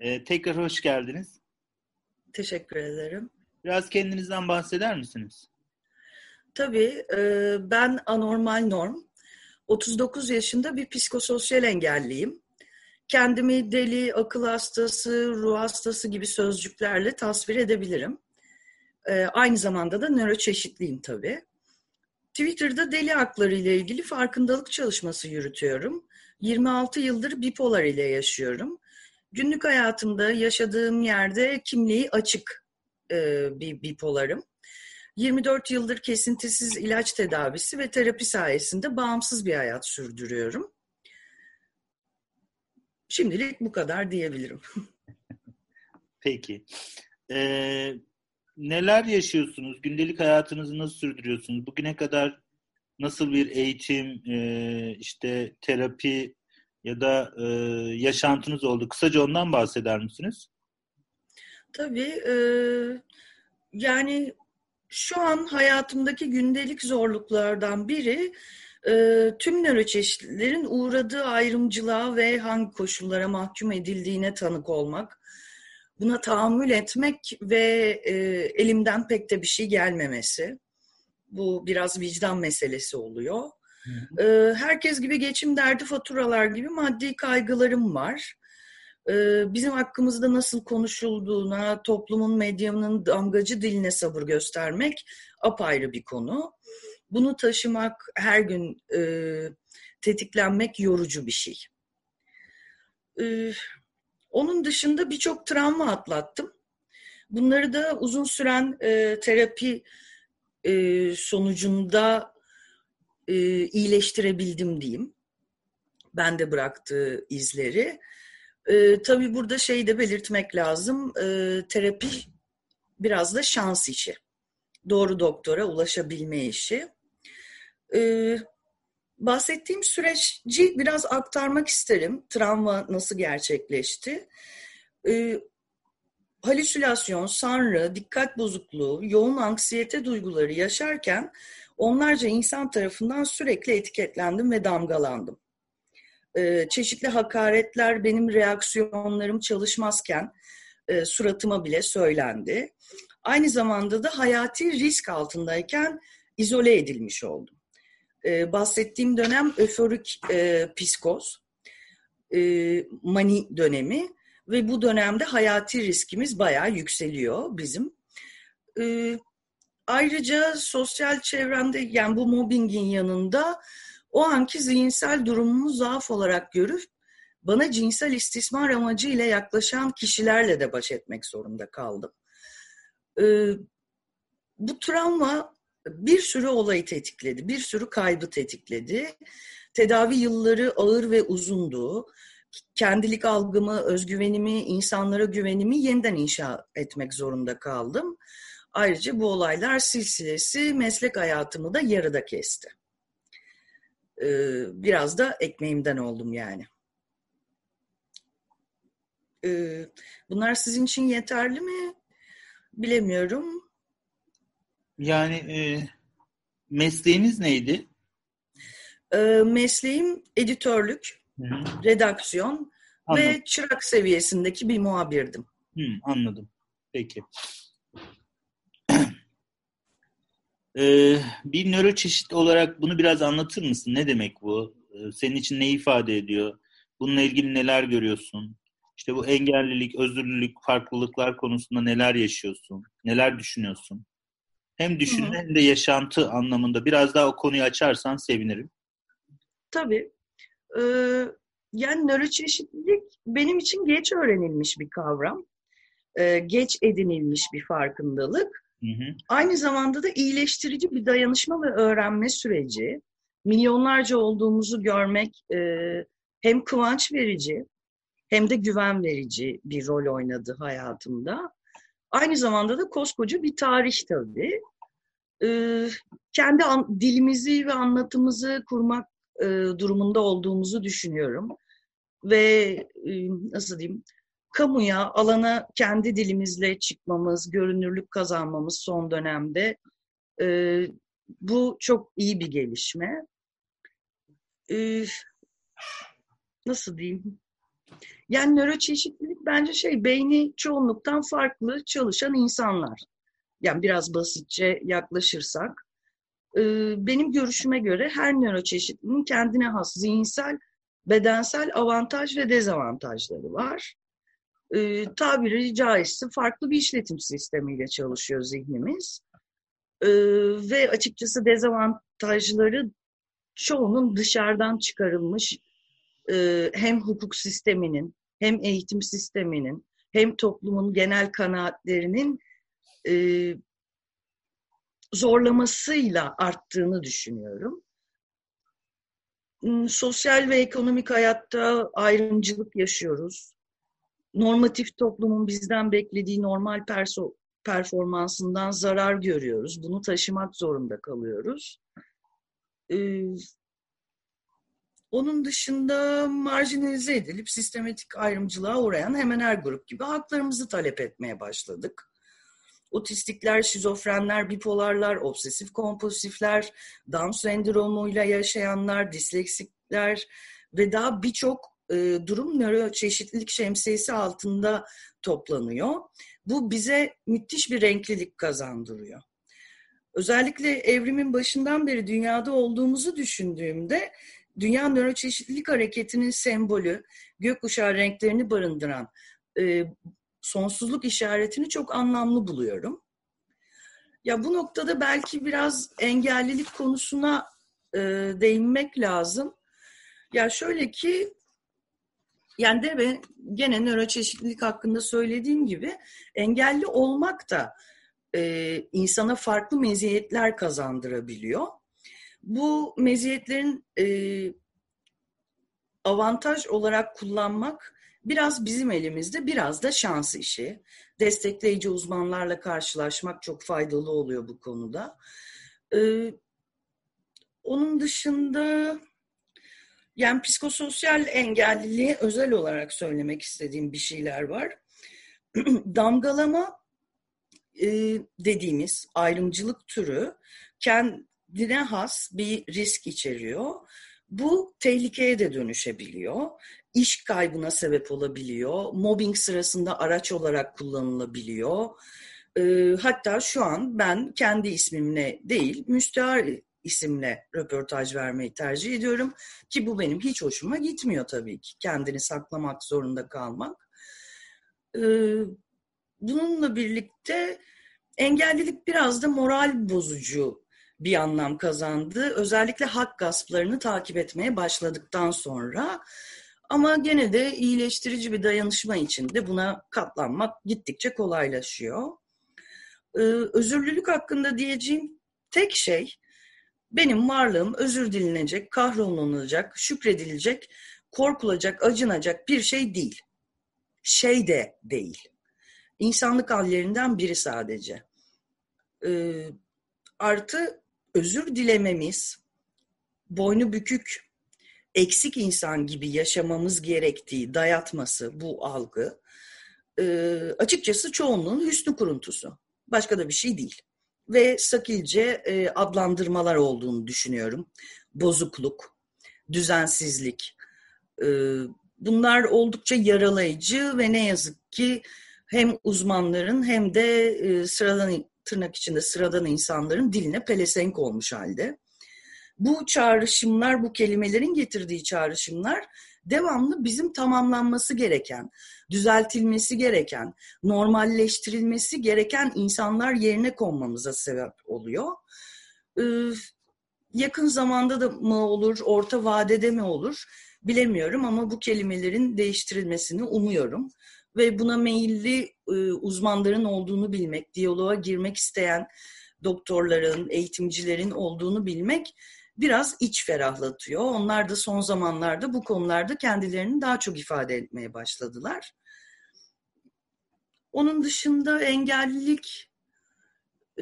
Ee, tekrar hoş geldiniz. Teşekkür ederim. Biraz kendinizden bahseder misiniz? Tabii. E, ben anormal norm. 39 yaşında bir psikososyal engelliyim. Kendimi deli, akıl hastası, ruh hastası gibi sözcüklerle tasvir edebilirim. E, aynı zamanda da nöroçeşitliyim tabii. Twitter'da deli hakları ile ilgili farkındalık çalışması yürütüyorum. 26 yıldır bipolar ile yaşıyorum. Günlük hayatımda yaşadığım yerde kimliği açık e, bir bipolarım. 24 yıldır kesintisiz ilaç tedavisi ve terapi sayesinde bağımsız bir hayat sürdürüyorum. Şimdilik bu kadar diyebilirim. Peki. Ee, neler yaşıyorsunuz? Gündelik hayatınızı nasıl sürdürüyorsunuz? Bugüne kadar nasıl bir eğitim, e, işte terapi ya da e, yaşantınız oldu? Kısaca ondan bahseder misiniz? Tabii. E, yani şu an hayatımdaki gündelik zorluklardan biri e, tüm nöroçeşitlilerin uğradığı ayrımcılığa ve hangi koşullara mahkum edildiğine tanık olmak. Buna tahammül etmek ve e, elimden pek de bir şey gelmemesi. Bu biraz vicdan meselesi oluyor. Hı Herkes gibi geçim derdi faturalar gibi maddi kaygılarım var. Bizim hakkımızda nasıl konuşulduğuna, toplumun, medyanın damgacı diline sabır göstermek apayrı bir konu. Bunu taşımak, her gün e, tetiklenmek yorucu bir şey. E, onun dışında birçok travma atlattım. Bunları da uzun süren e, terapi e, sonucunda e, iyileştirebildim diyeyim. Ben de bıraktığı izleri. E, tabii burada şey de belirtmek lazım. E, terapi biraz da şans işi. Doğru doktora ulaşabilme işi. E, bahsettiğim süreci biraz aktarmak isterim. Travma nasıl gerçekleşti? E, halüsinasyon, sanrı, dikkat bozukluğu, yoğun anksiyete duyguları yaşarken onlarca insan tarafından sürekli etiketlendim ve damgalandım. Ee, çeşitli hakaretler benim reaksiyonlarım çalışmazken e, suratıma bile söylendi. Aynı zamanda da hayati risk altındayken izole edilmiş oldum. Ee, bahsettiğim dönem öforik e, psikoz, e, mani dönemi ve bu dönemde hayati riskimiz bayağı yükseliyor bizim. Ee, ayrıca sosyal çevremde yani bu mobbingin yanında o anki zihinsel durumumu zaaf olarak görüp bana cinsel istismar amacıyla yaklaşan kişilerle de baş etmek zorunda kaldım. Ee, bu travma bir sürü olayı tetikledi, bir sürü kaybı tetikledi. Tedavi yılları ağır ve uzundu kendilik algımı, özgüvenimi, insanlara güvenimi yeniden inşa etmek zorunda kaldım. Ayrıca bu olaylar silsilesi meslek hayatımı da yarıda kesti. Ee, biraz da ekmeğimden oldum yani. Ee, bunlar sizin için yeterli mi? Bilemiyorum. Yani e, mesleğiniz neydi? Ee, mesleğim editörlük. Hı. redaksiyon anladım. ve çırak seviyesindeki bir muhabirdim. Hı, anladım. Peki. Ee, bir nöro çeşit olarak bunu biraz anlatır mısın? Ne demek bu? Ee, senin için ne ifade ediyor? Bununla ilgili neler görüyorsun? İşte bu engellilik, özürlülük, farklılıklar konusunda neler yaşıyorsun? Neler düşünüyorsun? Hem düşünme hem de yaşantı anlamında biraz daha o konuyu açarsan sevinirim. Tabii. Ee, yani nöroçeşitlilik benim için geç öğrenilmiş bir kavram. Ee, geç edinilmiş bir farkındalık. Aynı zamanda da iyileştirici bir dayanışma ve öğrenme süreci. Milyonlarca olduğumuzu görmek e, hem kıvanç verici hem de güven verici bir rol oynadı hayatımda. Aynı zamanda da koskoca bir tarih tabii. Ee, kendi an, dilimizi ve anlatımızı kurmak e, durumunda olduğumuzu düşünüyorum. Ve e, nasıl diyeyim, kamuya, alana kendi dilimizle çıkmamız, görünürlük kazanmamız son dönemde e, bu çok iyi bir gelişme. E, nasıl diyeyim? Yani nöroçeşitlilik bence şey beyni çoğunluktan farklı çalışan insanlar. Yani biraz basitçe yaklaşırsak. Benim görüşüme göre her nöroçeşitliliğin kendine has zihinsel, bedensel avantaj ve dezavantajları var. E, tabiri caizse farklı bir işletim sistemiyle çalışıyor zihnimiz. E, ve açıkçası dezavantajları çoğunun dışarıdan çıkarılmış hem hukuk sisteminin hem eğitim sisteminin hem toplumun genel kanaatlerinin zorlamasıyla arttığını düşünüyorum. Sosyal ve ekonomik hayatta ayrımcılık yaşıyoruz. Normatif toplumun bizden beklediği normal perso performansından zarar görüyoruz. Bunu taşımak zorunda kalıyoruz. Ee, onun dışında marjinalize edilip sistematik ayrımcılığa uğrayan hemen her grup gibi haklarımızı talep etmeye başladık. Otistikler, şizofrenler, bipolarlar, obsesif kompulsifler, Down sendromuyla yaşayanlar, disleksikler ve daha birçok e, durum nöroçeşitlilik şemsiyesi altında toplanıyor. Bu bize müthiş bir renklilik kazandırıyor. Özellikle evrimin başından beri dünyada olduğumuzu düşündüğümde Dünya Nöroçeşitlilik Hareketi'nin sembolü, gökkuşağı renklerini barındıran e, sonsuzluk işaretini çok anlamlı buluyorum. Ya bu noktada belki biraz engellilik konusuna e, değinmek lazım. Ya şöyle ki yani de ve gene nöroçeşitlilik hakkında söylediğim gibi engelli olmak da e, insana farklı meziyetler kazandırabiliyor. Bu meziyetlerin e, avantaj olarak kullanmak biraz bizim elimizde, biraz da şans işi. Destekleyici uzmanlarla karşılaşmak çok faydalı oluyor bu konuda. Ee, onun dışında yani psikososyal engelliliğe özel olarak söylemek istediğim bir şeyler var. Damgalama e, dediğimiz ayrımcılık türü kendine has bir risk içeriyor. Bu tehlikeye de dönüşebiliyor. İş kaybına sebep olabiliyor. Mobbing sırasında araç olarak kullanılabiliyor. E, hatta şu an ben kendi ismimle değil, müstehar isimle röportaj vermeyi tercih ediyorum. Ki bu benim hiç hoşuma gitmiyor tabii ki. Kendini saklamak zorunda kalmak. Bununla birlikte engellilik biraz da moral bozucu bir anlam kazandı. Özellikle hak gasplarını takip etmeye başladıktan sonra. Ama gene de iyileştirici bir dayanışma içinde buna katlanmak gittikçe kolaylaşıyor. Ee, özürlülük hakkında diyeceğim tek şey benim varlığım özür dilinecek, kahrolunacak, şükredilecek, korkulacak, acınacak bir şey değil. Şey de değil. İnsanlık hallerinden biri sadece. Ee, artı özür dilememiz, boynu bükük, eksik insan gibi yaşamamız gerektiği dayatması bu algı e, açıkçası çoğunluğun hüsnü kuruntusu. Başka da bir şey değil ve sakilce e, adlandırmalar olduğunu düşünüyorum. Bozukluk, düzensizlik. E, bunlar oldukça yaralayıcı ve ne yazık ki hem uzmanların hem de e, sıradan tırnak içinde sıradan insanların diline pelesenk olmuş halde. Bu çağrışımlar, bu kelimelerin getirdiği çağrışımlar devamlı bizim tamamlanması gereken, düzeltilmesi gereken, normalleştirilmesi gereken insanlar yerine konmamıza sebep oluyor. Ee, yakın zamanda da mı olur, orta vadede mi olur bilemiyorum ama bu kelimelerin değiştirilmesini umuyorum. Ve buna meyilli e, uzmanların olduğunu bilmek, diyaloğa girmek isteyen doktorların, eğitimcilerin olduğunu bilmek biraz iç ferahlatıyor. Onlar da son zamanlarda bu konularda kendilerini daha çok ifade etmeye başladılar. Onun dışında engellilik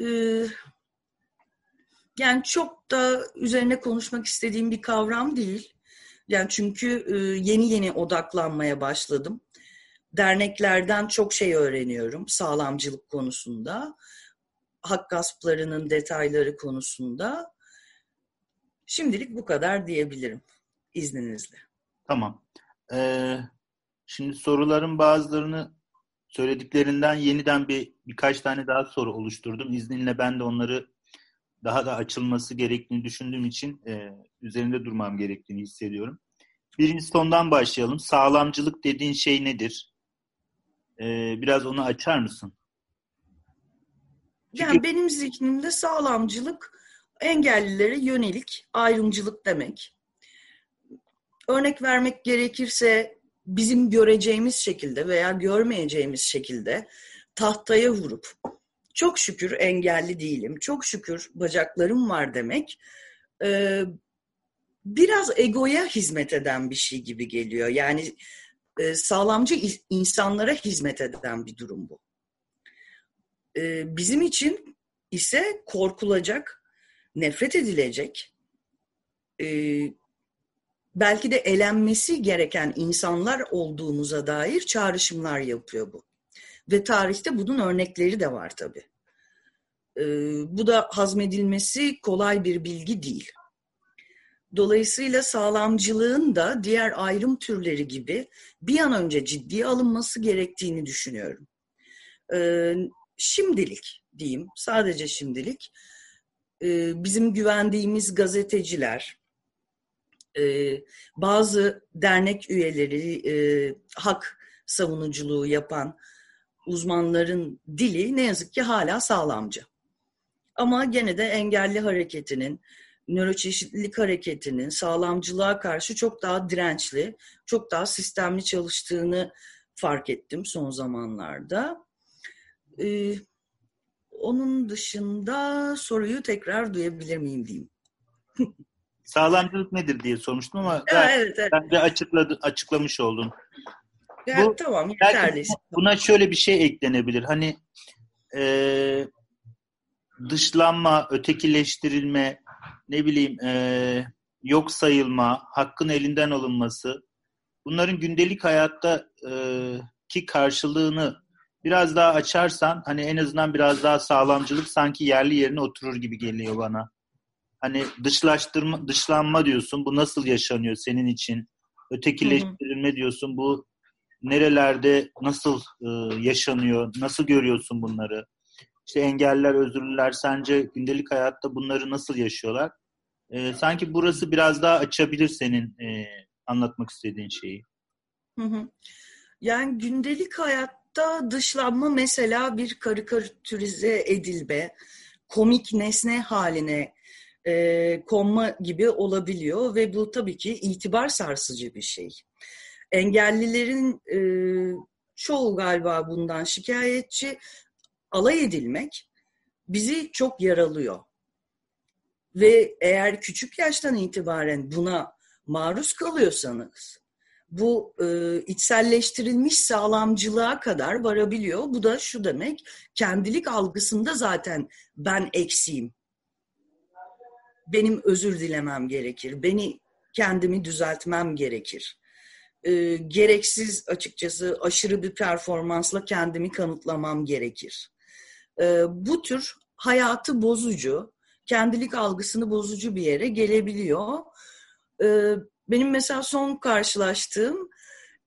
e, yani çok da üzerine konuşmak istediğim bir kavram değil. Yani çünkü e, yeni yeni odaklanmaya başladım. Derneklerden çok şey öğreniyorum sağlamcılık konusunda. Hak gasplarının detayları konusunda. Şimdilik bu kadar diyebilirim izninizle. Tamam. Ee, Şimdi soruların bazılarını söylediklerinden yeniden bir birkaç tane daha soru oluşturdum. İzninle ben de onları daha da açılması gerektiğini düşündüğüm için e, üzerinde durmam gerektiğini hissediyorum. Birinci sondan başlayalım. Sağlamcılık dediğin şey nedir? E, biraz onu açar mısın? Çünkü... Yani benim zihnimde sağlamcılık engellilere yönelik ayrımcılık demek. Örnek vermek gerekirse bizim göreceğimiz şekilde veya görmeyeceğimiz şekilde tahtaya vurup çok şükür engelli değilim, çok şükür bacaklarım var demek e, biraz egoya hizmet eden bir şey gibi geliyor. Yani e, sağlamcı insanlara hizmet eden bir durum bu. E, bizim için ise korkulacak, nefret edilecek, belki de elenmesi gereken insanlar olduğumuza dair çağrışımlar yapıyor bu. Ve tarihte bunun örnekleri de var tabii. Ee, bu da hazmedilmesi kolay bir bilgi değil. Dolayısıyla sağlamcılığın da diğer ayrım türleri gibi bir an önce ciddiye alınması gerektiğini düşünüyorum. Ee, şimdilik diyeyim, sadece şimdilik e, bizim güvendiğimiz gazeteciler, e, bazı dernek üyeleri, e, hak savunuculuğu yapan uzmanların dili ne yazık ki hala sağlamcı. Ama gene de engelli hareketinin, nöroçeşitlilik hareketinin sağlamcılığa karşı çok daha dirençli, çok daha sistemli çalıştığını fark ettim son zamanlarda. Ee, onun dışında soruyu tekrar duyabilir miyim diyeyim. Sağlamcılık nedir diye sormuştum ama evet, evet, bence açıkladı, açıklamış oldun. Ya, Bu, tamam yeterli. Buna şöyle bir şey eklenebilir. Hani e, dışlanma, ötekileştirilme, ne bileyim e, yok sayılma, hakkın elinden alınması bunların gündelik hayatta e, ki karşılığını biraz daha açarsan hani en azından biraz daha sağlamcılık sanki yerli yerine oturur gibi geliyor bana. Hani dışlaştırma, dışlanma diyorsun. Bu nasıl yaşanıyor senin için? Ötekileştirilme diyorsun. Bu nerelerde nasıl e, yaşanıyor? Nasıl görüyorsun bunları? İşte engeller, özürlüler sence gündelik hayatta bunları nasıl yaşıyorlar? E, sanki burası biraz daha açabilir senin e, anlatmak istediğin şeyi. Hı hı. Yani gündelik hayatta dışlanma mesela bir karikatürize edilme, komik nesne haline e, konma gibi olabiliyor ve bu tabii ki itibar sarsıcı bir şey. Engellilerin e, çoğu galiba bundan şikayetçi alay edilmek bizi çok yaralıyor. Ve eğer küçük yaştan itibaren buna maruz kalıyorsanız bu e, içselleştirilmiş sağlamcılığa kadar varabiliyor. Bu da şu demek, kendilik algısında zaten ben eksiğim. Benim özür dilemem gerekir. Beni kendimi düzeltmem gerekir. E, gereksiz açıkçası aşırı bir performansla kendimi kanıtlamam gerekir e, bu tür hayatı bozucu, kendilik algısını bozucu bir yere gelebiliyor. E, benim mesela son karşılaştığım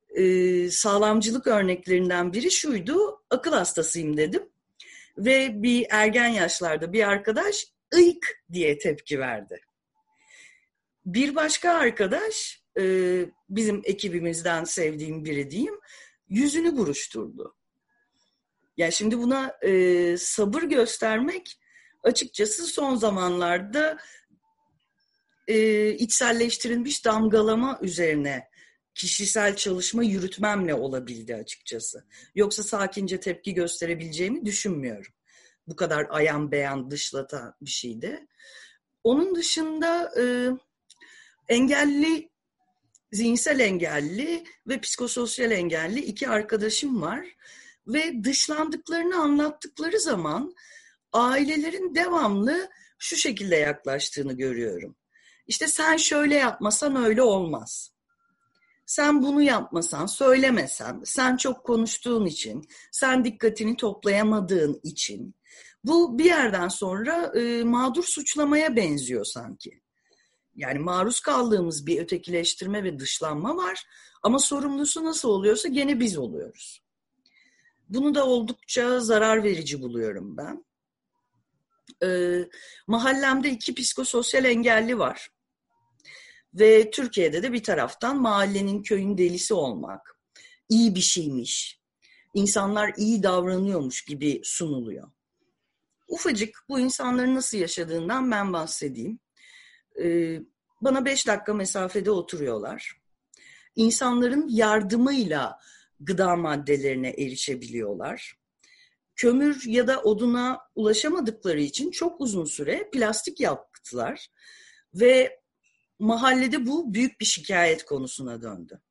e, sağlamcılık örneklerinden biri şuydu. Akıl hastasıyım dedim. Ve bir ergen yaşlarda bir arkadaş ıyk diye tepki verdi. Bir başka arkadaş, e, bizim ekibimizden sevdiğim biri diyeyim, yüzünü buruşturdu. Yani şimdi buna e, sabır göstermek açıkçası son zamanlarda e, içselleştirilmiş damgalama üzerine kişisel çalışma yürütmemle olabildi açıkçası. Yoksa sakince tepki gösterebileceğimi düşünmüyorum. Bu kadar ayan beyan dışlatan bir şeydi. Onun dışında e, engelli, zihinsel engelli ve psikososyal engelli iki arkadaşım var ve dışlandıklarını anlattıkları zaman ailelerin devamlı şu şekilde yaklaştığını görüyorum. İşte sen şöyle yapmasan öyle olmaz. Sen bunu yapmasan, söylemesen, sen çok konuştuğun için, sen dikkatini toplayamadığın için bu bir yerden sonra e, mağdur suçlamaya benziyor sanki. Yani maruz kaldığımız bir ötekileştirme ve dışlanma var Ama sorumlusu nasıl oluyorsa gene biz oluyoruz. Bunu da oldukça zarar verici buluyorum ben. Ee, mahallemde iki psikososyal engelli var. Ve Türkiye'de de bir taraftan mahallenin köyün delisi olmak iyi bir şeymiş. İnsanlar iyi davranıyormuş gibi sunuluyor. Ufacık bu insanların nasıl yaşadığından ben bahsedeyim. Ee, bana beş dakika mesafede oturuyorlar. İnsanların yardımıyla gıda maddelerine erişebiliyorlar. Kömür ya da oduna ulaşamadıkları için çok uzun süre plastik yaktılar ve mahallede bu büyük bir şikayet konusuna döndü.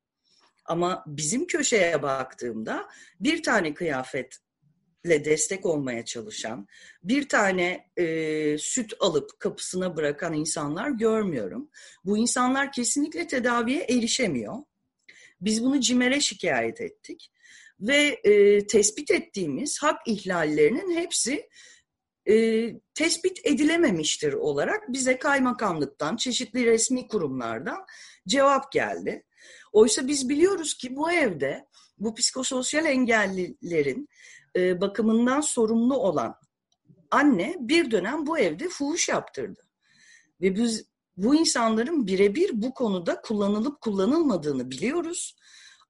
Ama bizim köşeye baktığımda bir tane kıyafetle destek olmaya çalışan, bir tane e, süt alıp kapısına bırakan insanlar görmüyorum. Bu insanlar kesinlikle tedaviye erişemiyor. Biz bunu CİMER'e şikayet ettik ve e, tespit ettiğimiz hak ihlallerinin hepsi e, tespit edilememiştir olarak bize kaymakamlıktan, çeşitli resmi kurumlardan cevap geldi. Oysa biz biliyoruz ki bu evde bu psikososyal engellilerin e, bakımından sorumlu olan anne bir dönem bu evde fuhuş yaptırdı. Ve biz bu insanların birebir bu konuda kullanılıp kullanılmadığını biliyoruz.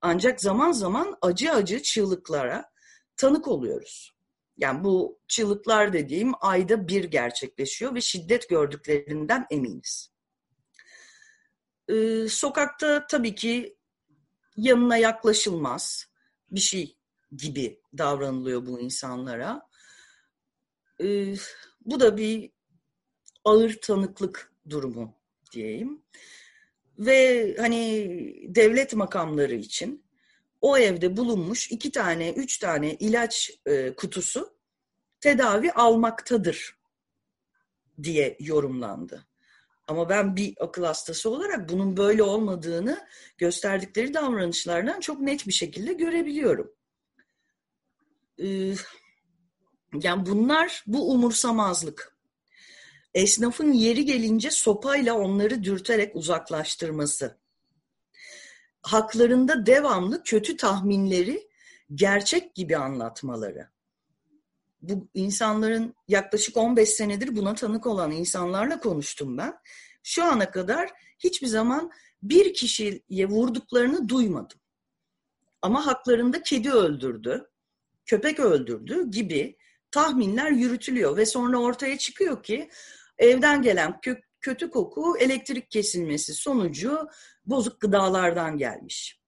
Ancak zaman zaman acı acı çığlıklara tanık oluyoruz. Yani bu çığlıklar dediğim ayda bir gerçekleşiyor ve şiddet gördüklerinden eminiz. Ee, sokakta tabii ki yanına yaklaşılmaz bir şey gibi davranılıyor bu insanlara. Ee, bu da bir ağır tanıklık durumu diyeyim. Ve hani devlet makamları için o evde bulunmuş iki tane, üç tane ilaç e, kutusu tedavi almaktadır diye yorumlandı. Ama ben bir akıl hastası olarak bunun böyle olmadığını gösterdikleri davranışlardan çok net bir şekilde görebiliyorum. Ee, yani bunlar bu umursamazlık. Esnafın yeri gelince sopayla onları dürterek uzaklaştırması. Haklarında devamlı kötü tahminleri gerçek gibi anlatmaları bu insanların yaklaşık 15 senedir buna tanık olan insanlarla konuştum ben. Şu ana kadar hiçbir zaman bir kişiye vurduklarını duymadım. Ama haklarında kedi öldürdü, köpek öldürdü gibi tahminler yürütülüyor ve sonra ortaya çıkıyor ki evden gelen kö- kötü koku elektrik kesilmesi sonucu bozuk gıdalardan gelmiş.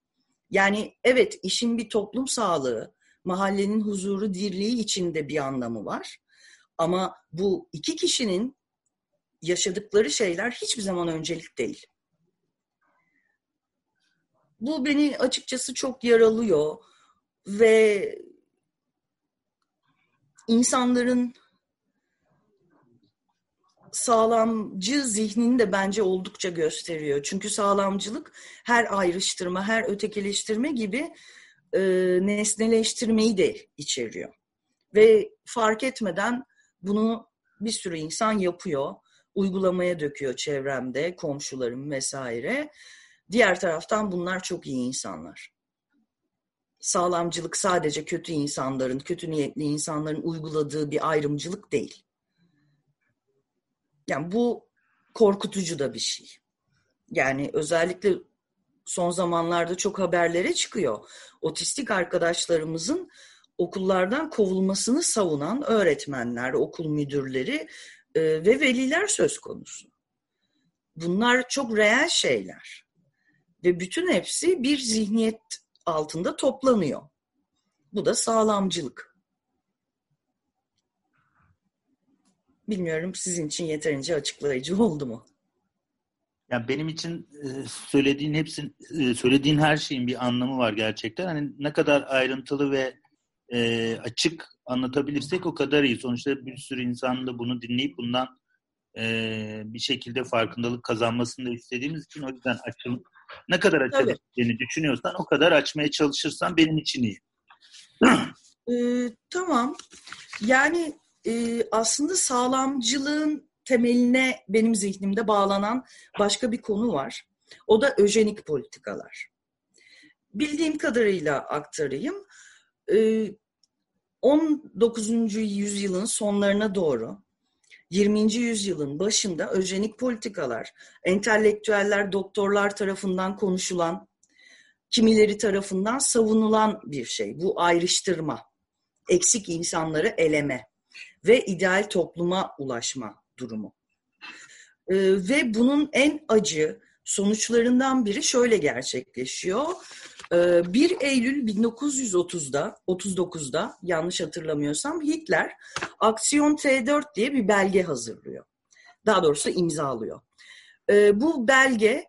Yani evet işin bir toplum sağlığı, mahallenin huzuru, dirliği içinde bir anlamı var. Ama bu iki kişinin yaşadıkları şeyler hiçbir zaman öncelik değil. Bu beni açıkçası çok yaralıyor ve insanların sağlamcı zihnini de bence oldukça gösteriyor. Çünkü sağlamcılık her ayrıştırma, her ötekileştirme gibi e, nesneleştirmeyi de içeriyor. Ve fark etmeden bunu bir sürü insan yapıyor. Uygulamaya döküyor çevremde, komşularım vesaire. Diğer taraftan bunlar çok iyi insanlar. Sağlamcılık sadece kötü insanların, kötü niyetli insanların uyguladığı bir ayrımcılık değil. Yani bu korkutucu da bir şey. Yani özellikle son zamanlarda çok haberlere çıkıyor. Otistik arkadaşlarımızın okullardan kovulmasını savunan öğretmenler, okul müdürleri e, ve veliler söz konusu. Bunlar çok reel şeyler. Ve bütün hepsi bir zihniyet altında toplanıyor. Bu da sağlamcılık. Bilmiyorum sizin için yeterince açıklayıcı oldu mu? Yani benim için e, söylediğin hepsin e, söylediğin her şeyin bir anlamı var gerçekten. Hani ne kadar ayrıntılı ve e, açık anlatabilirsek o kadar iyi. Sonuçta bir sürü insan da bunu dinleyip bundan bir şekilde farkındalık kazanmasını da istediğimiz için o yüzden açıl ne kadar açabileceğini düşünüyorsan o kadar açmaya çalışırsan benim için iyi. ee, tamam. Yani e, aslında sağlamcılığın temeline benim zihnimde bağlanan başka bir konu var. O da öjenik politikalar. bildiğim kadarıyla aktarayım. 19. yüzyılın sonlarına doğru 20. yüzyılın başında öjenik politikalar, entelektüeller, doktorlar tarafından konuşulan, kimileri tarafından savunulan bir şey. Bu ayrıştırma, eksik insanları eleme ve ideal topluma ulaşma durumu. Ee, ve bunun en acı sonuçlarından biri şöyle gerçekleşiyor. 1 ee, Eylül 1930'da, 39'da yanlış hatırlamıyorsam Hitler Aksiyon T4 diye bir belge hazırlıyor. Daha doğrusu imzalıyor. Ee, bu belge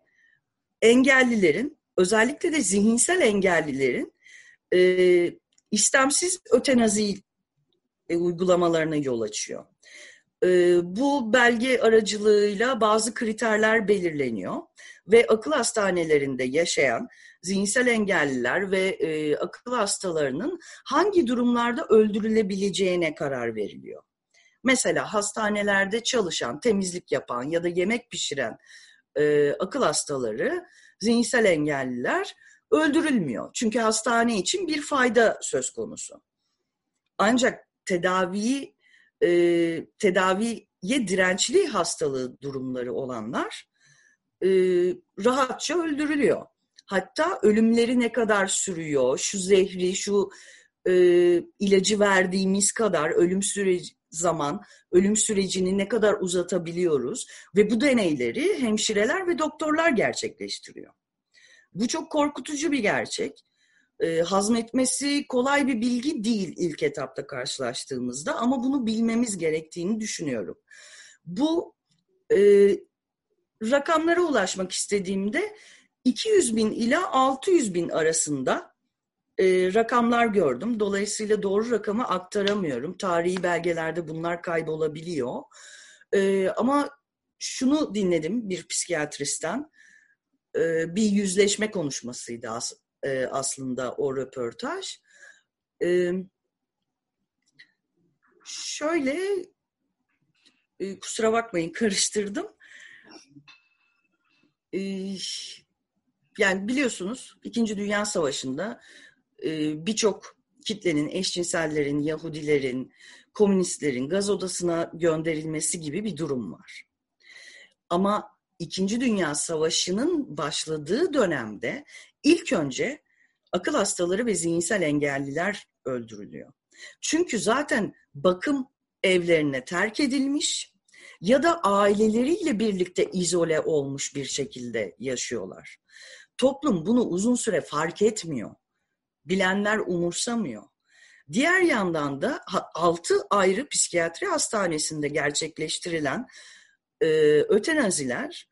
engellilerin, özellikle de zihinsel engellilerin e, istemsiz ötenazi e, uygulamalarına yol açıyor. E, bu belge aracılığıyla bazı kriterler belirleniyor ve akıl hastanelerinde yaşayan zihinsel engelliler ve e, akıl hastalarının hangi durumlarda öldürülebileceğine karar veriliyor. Mesela hastanelerde çalışan, temizlik yapan ya da yemek pişiren akıl hastaları, zihinsel engelliler öldürülmüyor. Çünkü hastane için bir fayda söz konusu. Ancak tedaviyi e, tedaviye dirençli hastalığı durumları olanlar e, rahatça öldürülüyor. Hatta ölümleri ne kadar sürüyor, şu zehri, şu e, ilacı verdiğimiz kadar ölüm süreci zaman ölüm sürecini ne kadar uzatabiliyoruz ve bu deneyleri hemşireler ve doktorlar gerçekleştiriyor. Bu çok korkutucu bir gerçek. E, hazmetmesi kolay bir bilgi değil ilk etapta karşılaştığımızda ama bunu bilmemiz gerektiğini düşünüyorum. Bu e, rakamlara ulaşmak istediğimde 200 bin ila 600 bin arasında e, rakamlar gördüm. Dolayısıyla doğru rakamı aktaramıyorum. Tarihi belgelerde bunlar kaybolabiliyor. E, ama şunu dinledim bir psikiyatristten. E, bir yüzleşme konuşmasıydı as, e, aslında o röportaj. E, şöyle, e, kusura bakmayın karıştırdım. E, yani biliyorsunuz İkinci Dünya Savaşı'nda e, birçok kitlenin, eşcinsellerin, Yahudilerin, komünistlerin gaz odasına gönderilmesi gibi bir durum var. Ama İkinci Dünya Savaşı'nın başladığı dönemde ilk önce akıl hastaları ve zihinsel engelliler öldürülüyor. Çünkü zaten bakım evlerine terk edilmiş ya da aileleriyle birlikte izole olmuş bir şekilde yaşıyorlar. Toplum bunu uzun süre fark etmiyor. Bilenler umursamıyor. Diğer yandan da 6 ayrı psikiyatri hastanesinde gerçekleştirilen e, ötenaziler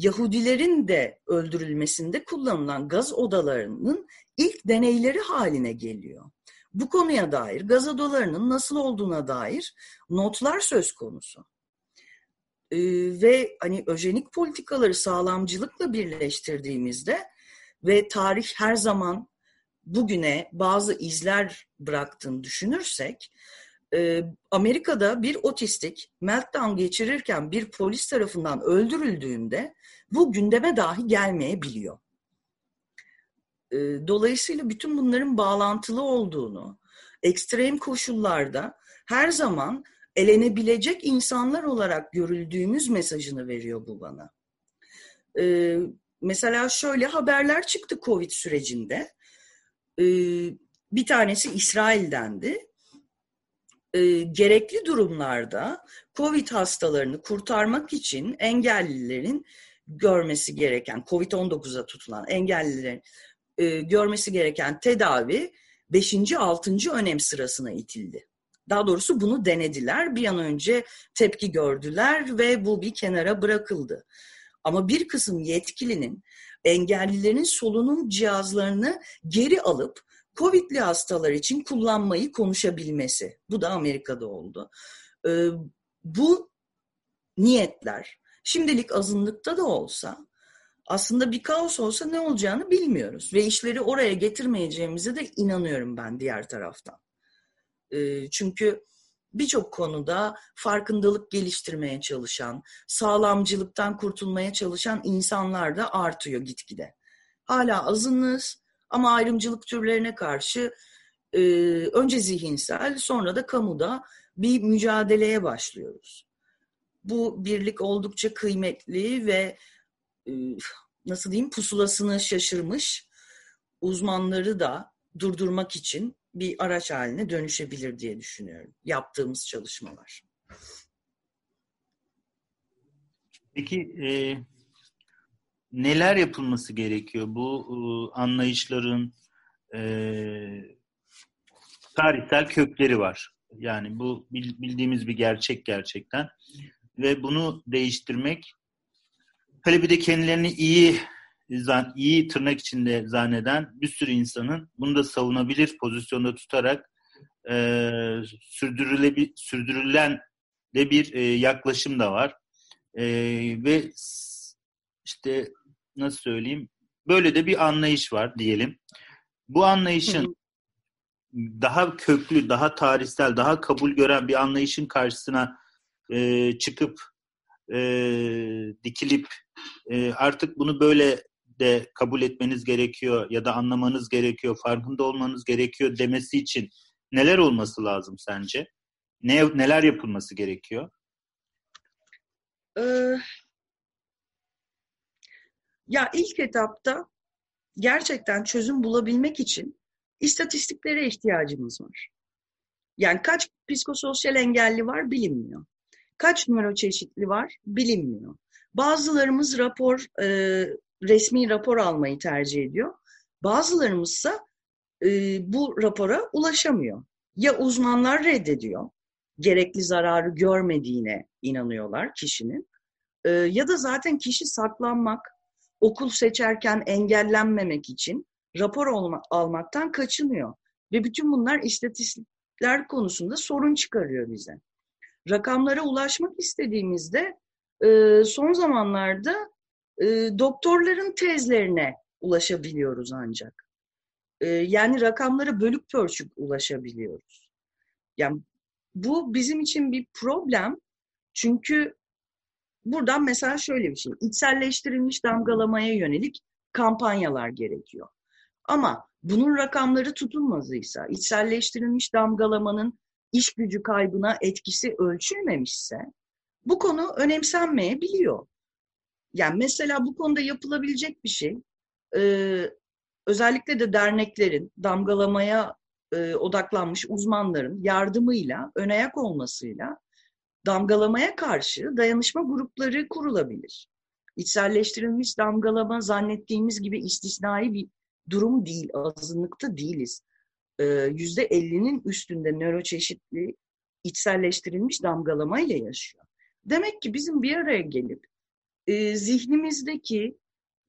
Yahudilerin de öldürülmesinde kullanılan gaz odalarının ilk deneyleri haline geliyor. Bu konuya dair gaz odalarının nasıl olduğuna dair notlar söz konusu e, ve hani öjenik politikaları sağlamcılıkla birleştirdiğimizde ve tarih her zaman bugüne bazı izler bıraktığını düşünürsek e, Amerika'da bir otistik meltdown geçirirken bir polis tarafından öldürüldüğünde bu gündeme dahi gelmeyebiliyor. E, dolayısıyla bütün bunların bağlantılı olduğunu, ekstrem koşullarda her zaman elenebilecek insanlar olarak görüldüğümüz mesajını veriyor bu bana. Ee, mesela şöyle haberler çıktı Covid sürecinde. Ee, bir tanesi İsrail'dendi. Ee, gerekli durumlarda Covid hastalarını kurtarmak için engellilerin görmesi gereken, Covid-19'a tutulan engellilerin e, görmesi gereken tedavi 5. 6. önem sırasına itildi. Daha doğrusu bunu denediler. Bir an önce tepki gördüler ve bu bir kenara bırakıldı. Ama bir kısım yetkilinin engellilerin solunum cihazlarını geri alıp COVID'li hastalar için kullanmayı konuşabilmesi. Bu da Amerika'da oldu. Ee, bu niyetler şimdilik azınlıkta da olsa aslında bir kaos olsa ne olacağını bilmiyoruz. Ve işleri oraya getirmeyeceğimize de inanıyorum ben diğer taraftan. Çünkü birçok konuda farkındalık geliştirmeye çalışan, sağlamcılıktan kurtulmaya çalışan insanlar da artıyor gitgide. Hala azınlığız ama ayrımcılık türlerine karşı e, önce zihinsel sonra da kamuda bir mücadeleye başlıyoruz. Bu birlik oldukça kıymetli ve e, nasıl diyeyim pusulasını şaşırmış uzmanları da durdurmak için bir araç haline dönüşebilir diye düşünüyorum yaptığımız çalışmalar. Peki e, neler yapılması gerekiyor bu e, anlayışların e, tarihsel kökleri var. Yani bu bildiğimiz bir gerçek gerçekten ve bunu değiştirmek hele bir de kendilerini iyi iyi tırnak içinde zanneden bir sürü insanın bunu da savunabilir pozisyonda tutarak e, sürdürülebil, sürdürülen de bir e, yaklaşım da var. E, ve işte nasıl söyleyeyim böyle de bir anlayış var diyelim. Bu anlayışın daha köklü, daha tarihsel, daha kabul gören bir anlayışın karşısına e, çıkıp e, dikilip e, artık bunu böyle de kabul etmeniz gerekiyor ya da anlamanız gerekiyor, farkında olmanız gerekiyor demesi için neler olması lazım sence? Ne neler yapılması gerekiyor? Ee, ya ilk etapta gerçekten çözüm bulabilmek için istatistiklere ihtiyacımız var. Yani kaç psikososyal engelli var bilinmiyor. Kaç nöroçeşitli var bilinmiyor. Bazılarımız rapor, e, resmi rapor almayı tercih ediyor. Bazılarımızsa e, bu rapora ulaşamıyor. Ya uzmanlar reddediyor, gerekli zararı görmediğine inanıyorlar kişinin. E, ya da zaten kişi saklanmak, okul seçerken engellenmemek için rapor olma, almaktan kaçınıyor. Ve bütün bunlar istatistikler konusunda sorun çıkarıyor bize. Rakamlara ulaşmak istediğimizde e, son zamanlarda e, doktorların tezlerine ulaşabiliyoruz ancak. E, yani rakamlara bölük pörçük ulaşabiliyoruz. Yani bu bizim için bir problem. Çünkü buradan mesela şöyle bir şey. içselleştirilmiş damgalamaya yönelik kampanyalar gerekiyor. Ama bunun rakamları tutulmazıysa, içselleştirilmiş damgalamanın iş gücü kaybına etkisi ölçülmemişse bu konu önemsenmeyebiliyor. Yani mesela bu konuda yapılabilecek bir şey, e, özellikle de derneklerin, damgalamaya e, odaklanmış uzmanların yardımıyla, önayak olmasıyla damgalamaya karşı dayanışma grupları kurulabilir. İçselleştirilmiş damgalama zannettiğimiz gibi istisnai bir durum değil, azınlıkta değiliz. Yüzde 50'nin üstünde nöroçeşitli içselleştirilmiş damgalamayla yaşıyor. Demek ki bizim bir araya gelip e, zihnimizdeki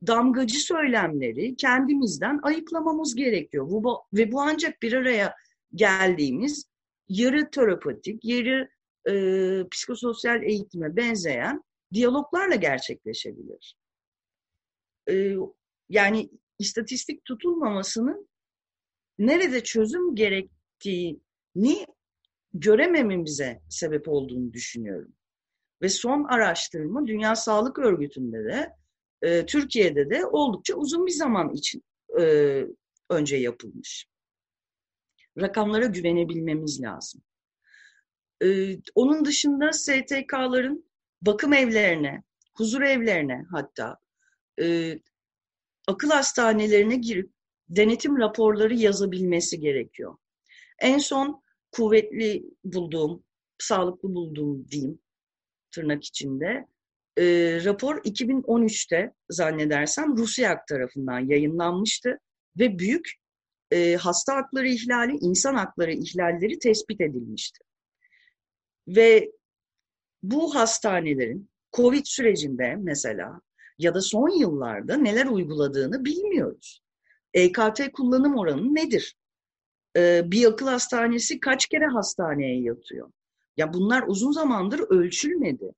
damgacı söylemleri kendimizden ayıklamamız gerekiyor. Bu, ve bu ancak bir araya geldiğimiz yarı terapatik, yarı e, psikososyal eğitime benzeyen diyaloglarla gerçekleşebilir. E, yani istatistik tutulmamasının nerede çözüm gerektiğini göremememize sebep olduğunu düşünüyorum. Ve son araştırma Dünya Sağlık Örgütü'nde de e, Türkiye'de de oldukça uzun bir zaman için e, önce yapılmış. Rakamlara güvenebilmemiz lazım. E, onun dışında STK'ların bakım evlerine, huzur evlerine hatta e, akıl hastanelerine girip denetim raporları yazabilmesi gerekiyor. En son kuvvetli bulduğum, sağlıklı bulduğum diyeyim tırnak içinde e, rapor 2013'te zannedersem Rusya tarafından yayınlanmıştı ve büyük e, hasta hakları ihlali, insan hakları ihlalleri tespit edilmişti. Ve bu hastanelerin COVID sürecinde mesela ya da son yıllarda neler uyguladığını bilmiyoruz. EKT kullanım oranı nedir? Ee, bir akıl hastanesi kaç kere hastaneye yatıyor? Ya bunlar uzun zamandır ölçülmedi.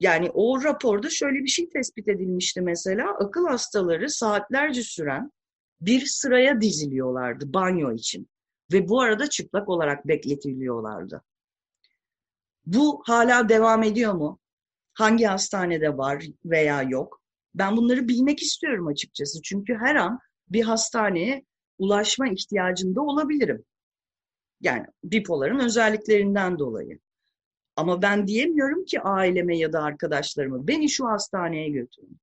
Yani o raporda şöyle bir şey tespit edilmişti mesela. Akıl hastaları saatlerce süren bir sıraya diziliyorlardı banyo için. Ve bu arada çıplak olarak bekletiliyorlardı. Bu hala devam ediyor mu? Hangi hastanede var veya yok? Ben bunları bilmek istiyorum açıkçası. Çünkü her an bir hastaneye ulaşma ihtiyacında olabilirim. Yani bipoların özelliklerinden dolayı. Ama ben diyemiyorum ki aileme ya da arkadaşlarıma beni şu hastaneye götürün.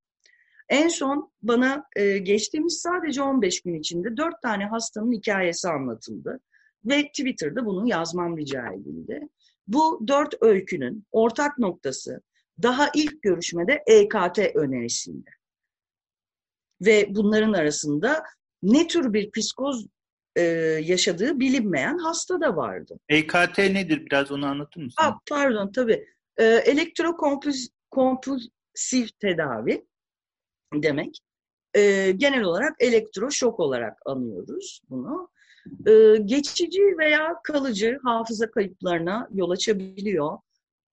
En son bana e, geçtiğimiz sadece 15 gün içinde 4 tane hastanın hikayesi anlatıldı. Ve Twitter'da bunu yazmam rica edildi. Bu dört öykünün ortak noktası daha ilk görüşmede EKT önerisinde. Ve bunların arasında ne tür bir psikoz e, yaşadığı bilinmeyen hasta da vardı. EKT nedir? Biraz onu anlatır mısın? Aa, pardon tabii. E, elektrokompulsif tedavi demek. E, genel olarak elektroşok olarak anıyoruz bunu. E, geçici veya kalıcı hafıza kayıplarına yol açabiliyor.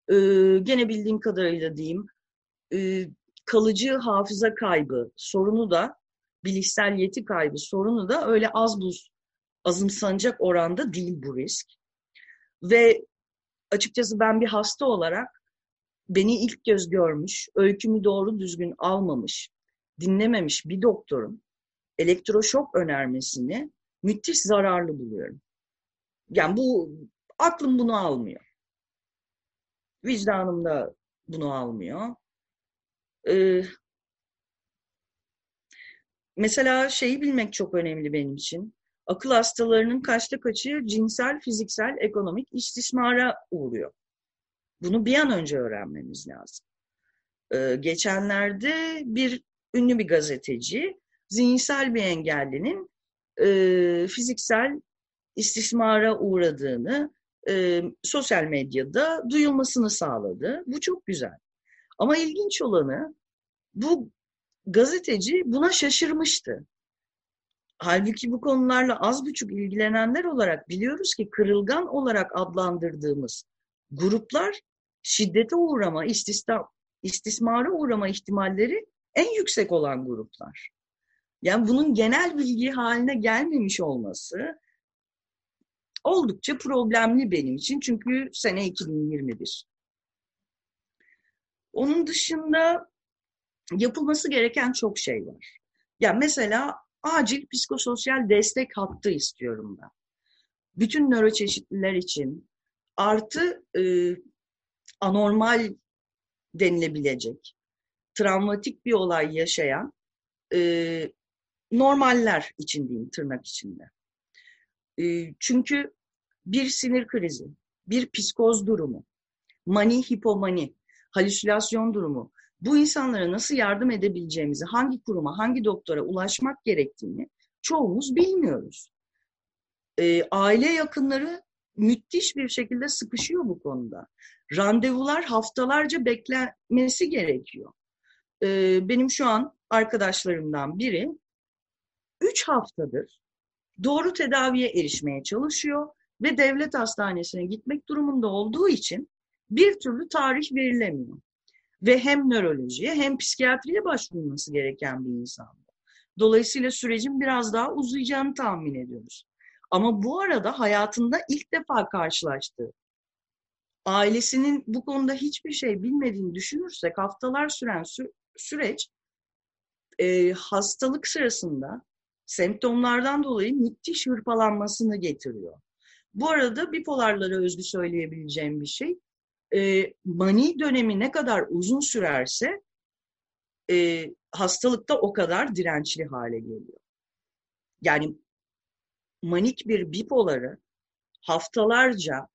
E, gene bildiğim kadarıyla diyeyim, e, kalıcı hafıza kaybı sorunu da, bilişsel yeti kaybı sorunu da öyle az buz azımsanacak oranda değil bu risk. Ve açıkçası ben bir hasta olarak beni ilk göz görmüş, öykümü doğru düzgün almamış, dinlememiş bir doktorun elektroşok önermesini müthiş zararlı buluyorum. Yani bu aklım bunu almıyor. Vicdanım da bunu almıyor. Ee, mesela şeyi bilmek çok önemli benim için. Akıl hastalarının kaçta kaçı cinsel, fiziksel, ekonomik istismara uğruyor. Bunu bir an önce öğrenmemiz lazım. Ee, geçenlerde bir ünlü bir gazeteci zihinsel bir engellinin e, fiziksel istismara uğradığını e, sosyal medyada duyulmasını sağladı. Bu çok güzel. Ama ilginç olanı bu gazeteci buna şaşırmıştı. Halbuki bu konularla az buçuk ilgilenenler olarak biliyoruz ki kırılgan olarak adlandırdığımız gruplar şiddete uğrama, istismara uğrama ihtimalleri en yüksek olan gruplar. Yani bunun genel bilgi haline gelmemiş olması oldukça problemli benim için. Çünkü sene 2021. Onun dışında yapılması gereken çok şey var. Ya yani mesela acil psikososyal destek hattı istiyorum ben. Bütün nöroçeşitliler için artı e, anormal denilebilecek, travmatik bir olay yaşayan e, normaller için diyeyim tırnak içinde. E, çünkü bir sinir krizi, bir psikoz durumu, mani, hipomani, halüsinasyon durumu, bu insanlara nasıl yardım edebileceğimizi, hangi kuruma, hangi doktora ulaşmak gerektiğini çoğumuz bilmiyoruz. E, aile yakınları müthiş bir şekilde sıkışıyor bu konuda. Randevular haftalarca beklenmesi gerekiyor. E, benim şu an arkadaşlarımdan biri üç haftadır doğru tedaviye erişmeye çalışıyor ve devlet hastanesine gitmek durumunda olduğu için bir türlü tarih verilemiyor. Ve hem nörolojiye hem psikiyatriye başvurulması gereken bir insan. Dolayısıyla sürecin biraz daha uzayacağını tahmin ediyoruz. Ama bu arada hayatında ilk defa karşılaştığı, ailesinin bu konuda hiçbir şey bilmediğini düşünürsek haftalar süren sü- süreç e, hastalık sırasında semptomlardan dolayı müthiş hırpalanmasını getiriyor. Bu arada bipolarlara özgü söyleyebileceğim bir şey, e, mani dönemi ne kadar uzun sürerse e, hastalıkta o kadar dirençli hale geliyor. Yani manik bir bipoları haftalarca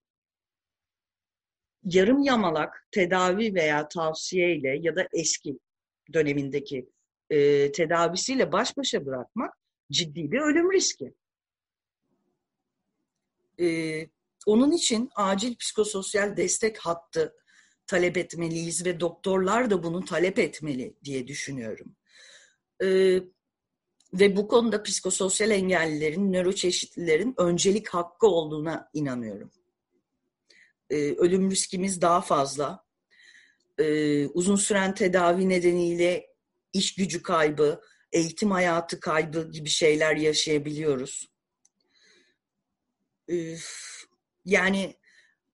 yarım yamalak tedavi veya tavsiyeyle ya da eski dönemindeki e, tedavisiyle baş başa bırakmak ciddi bir ölüm riski. Ee, onun için acil psikososyal destek hattı talep etmeliyiz ve doktorlar da bunu talep etmeli diye düşünüyorum. Ee, ve bu konuda psikososyal engellilerin, nöroçeşitlilerin öncelik hakkı olduğuna inanıyorum. Ee, ölüm riskimiz daha fazla. Ee, uzun süren tedavi nedeniyle iş gücü kaybı, eğitim hayatı kaybı gibi şeyler yaşayabiliyoruz. Yani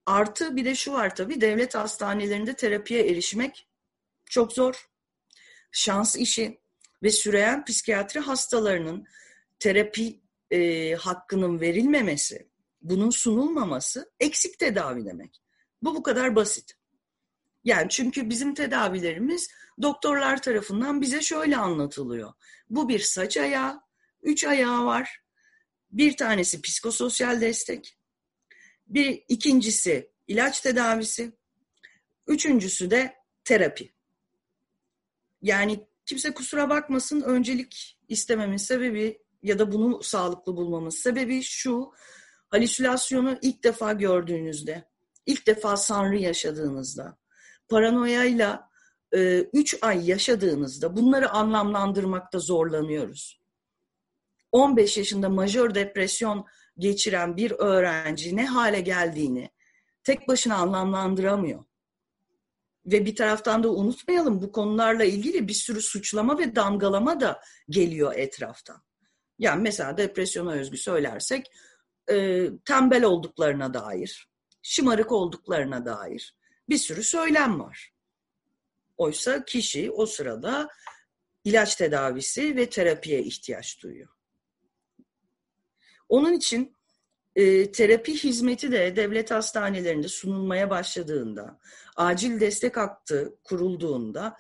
artı bir de şu var tabii devlet hastanelerinde terapiye erişmek çok zor. şans işi ve süreyen psikiyatri hastalarının terapi e, hakkının verilmemesi, bunun sunulmaması eksik tedavi demek. Bu bu kadar basit. Yani çünkü bizim tedavilerimiz doktorlar tarafından bize şöyle anlatılıyor. Bu bir saç ayağı, üç ayağı var. Bir tanesi psikososyal destek. Bir ikincisi ilaç tedavisi. Üçüncüsü de terapi. Yani kimse kusura bakmasın öncelik istememin sebebi ya da bunu sağlıklı bulmamın sebebi şu. Halüsinasyonu ilk defa gördüğünüzde, ilk defa sanrı yaşadığınızda, paranoyayla e, üç ay yaşadığınızda bunları anlamlandırmakta zorlanıyoruz. 15 yaşında majör depresyon geçiren bir öğrenci ne hale geldiğini tek başına anlamlandıramıyor. Ve bir taraftan da unutmayalım bu konularla ilgili bir sürü suçlama ve damgalama da geliyor etraftan. Yani mesela depresyona özgü söylersek e, tembel olduklarına dair, şımarık olduklarına dair bir sürü söylem var. Oysa kişi o sırada ilaç tedavisi ve terapiye ihtiyaç duyuyor. Onun için e, terapi hizmeti de devlet hastanelerinde sunulmaya başladığında, acil destek hattı kurulduğunda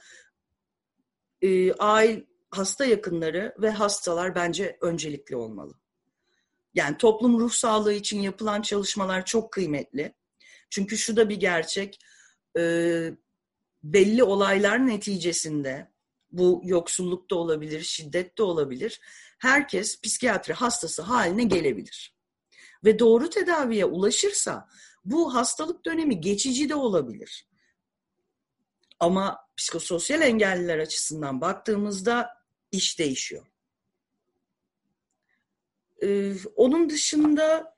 e, aile, hasta yakınları ve hastalar bence öncelikli olmalı. Yani toplum ruh sağlığı için yapılan çalışmalar çok kıymetli. Çünkü şu da bir gerçek, e, belli olaylar neticesinde bu yoksulluk da olabilir, şiddet de olabilir. Herkes psikiyatri hastası haline gelebilir. Ve doğru tedaviye ulaşırsa bu hastalık dönemi geçici de olabilir. Ama psikososyal engelliler açısından baktığımızda iş değişiyor. Ee, onun dışında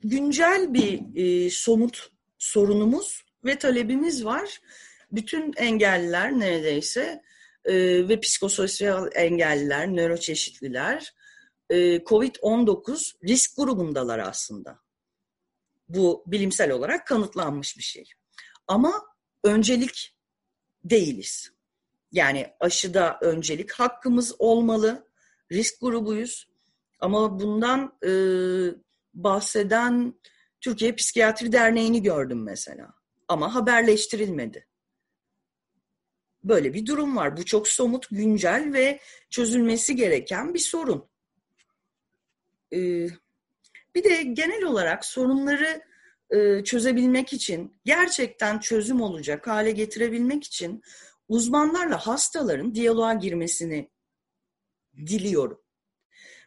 güncel bir e, somut sorunumuz ve talebimiz var. Bütün engelliler neredeyse e, ve psikososyal engelliler, nöroçeşitliler e, COVID-19 risk grubundalar aslında. Bu bilimsel olarak kanıtlanmış bir şey. Ama öncelik değiliz. Yani aşıda öncelik hakkımız olmalı. Risk grubuyuz. Ama bundan e, bahseden Türkiye Psikiyatri Derneği'ni gördüm mesela. Ama haberleştirilmedi. Böyle bir durum var. Bu çok somut, güncel ve çözülmesi gereken bir sorun. Ee, bir de genel olarak sorunları e, çözebilmek için, gerçekten çözüm olacak hale getirebilmek için uzmanlarla hastaların diyaloğa girmesini diliyorum.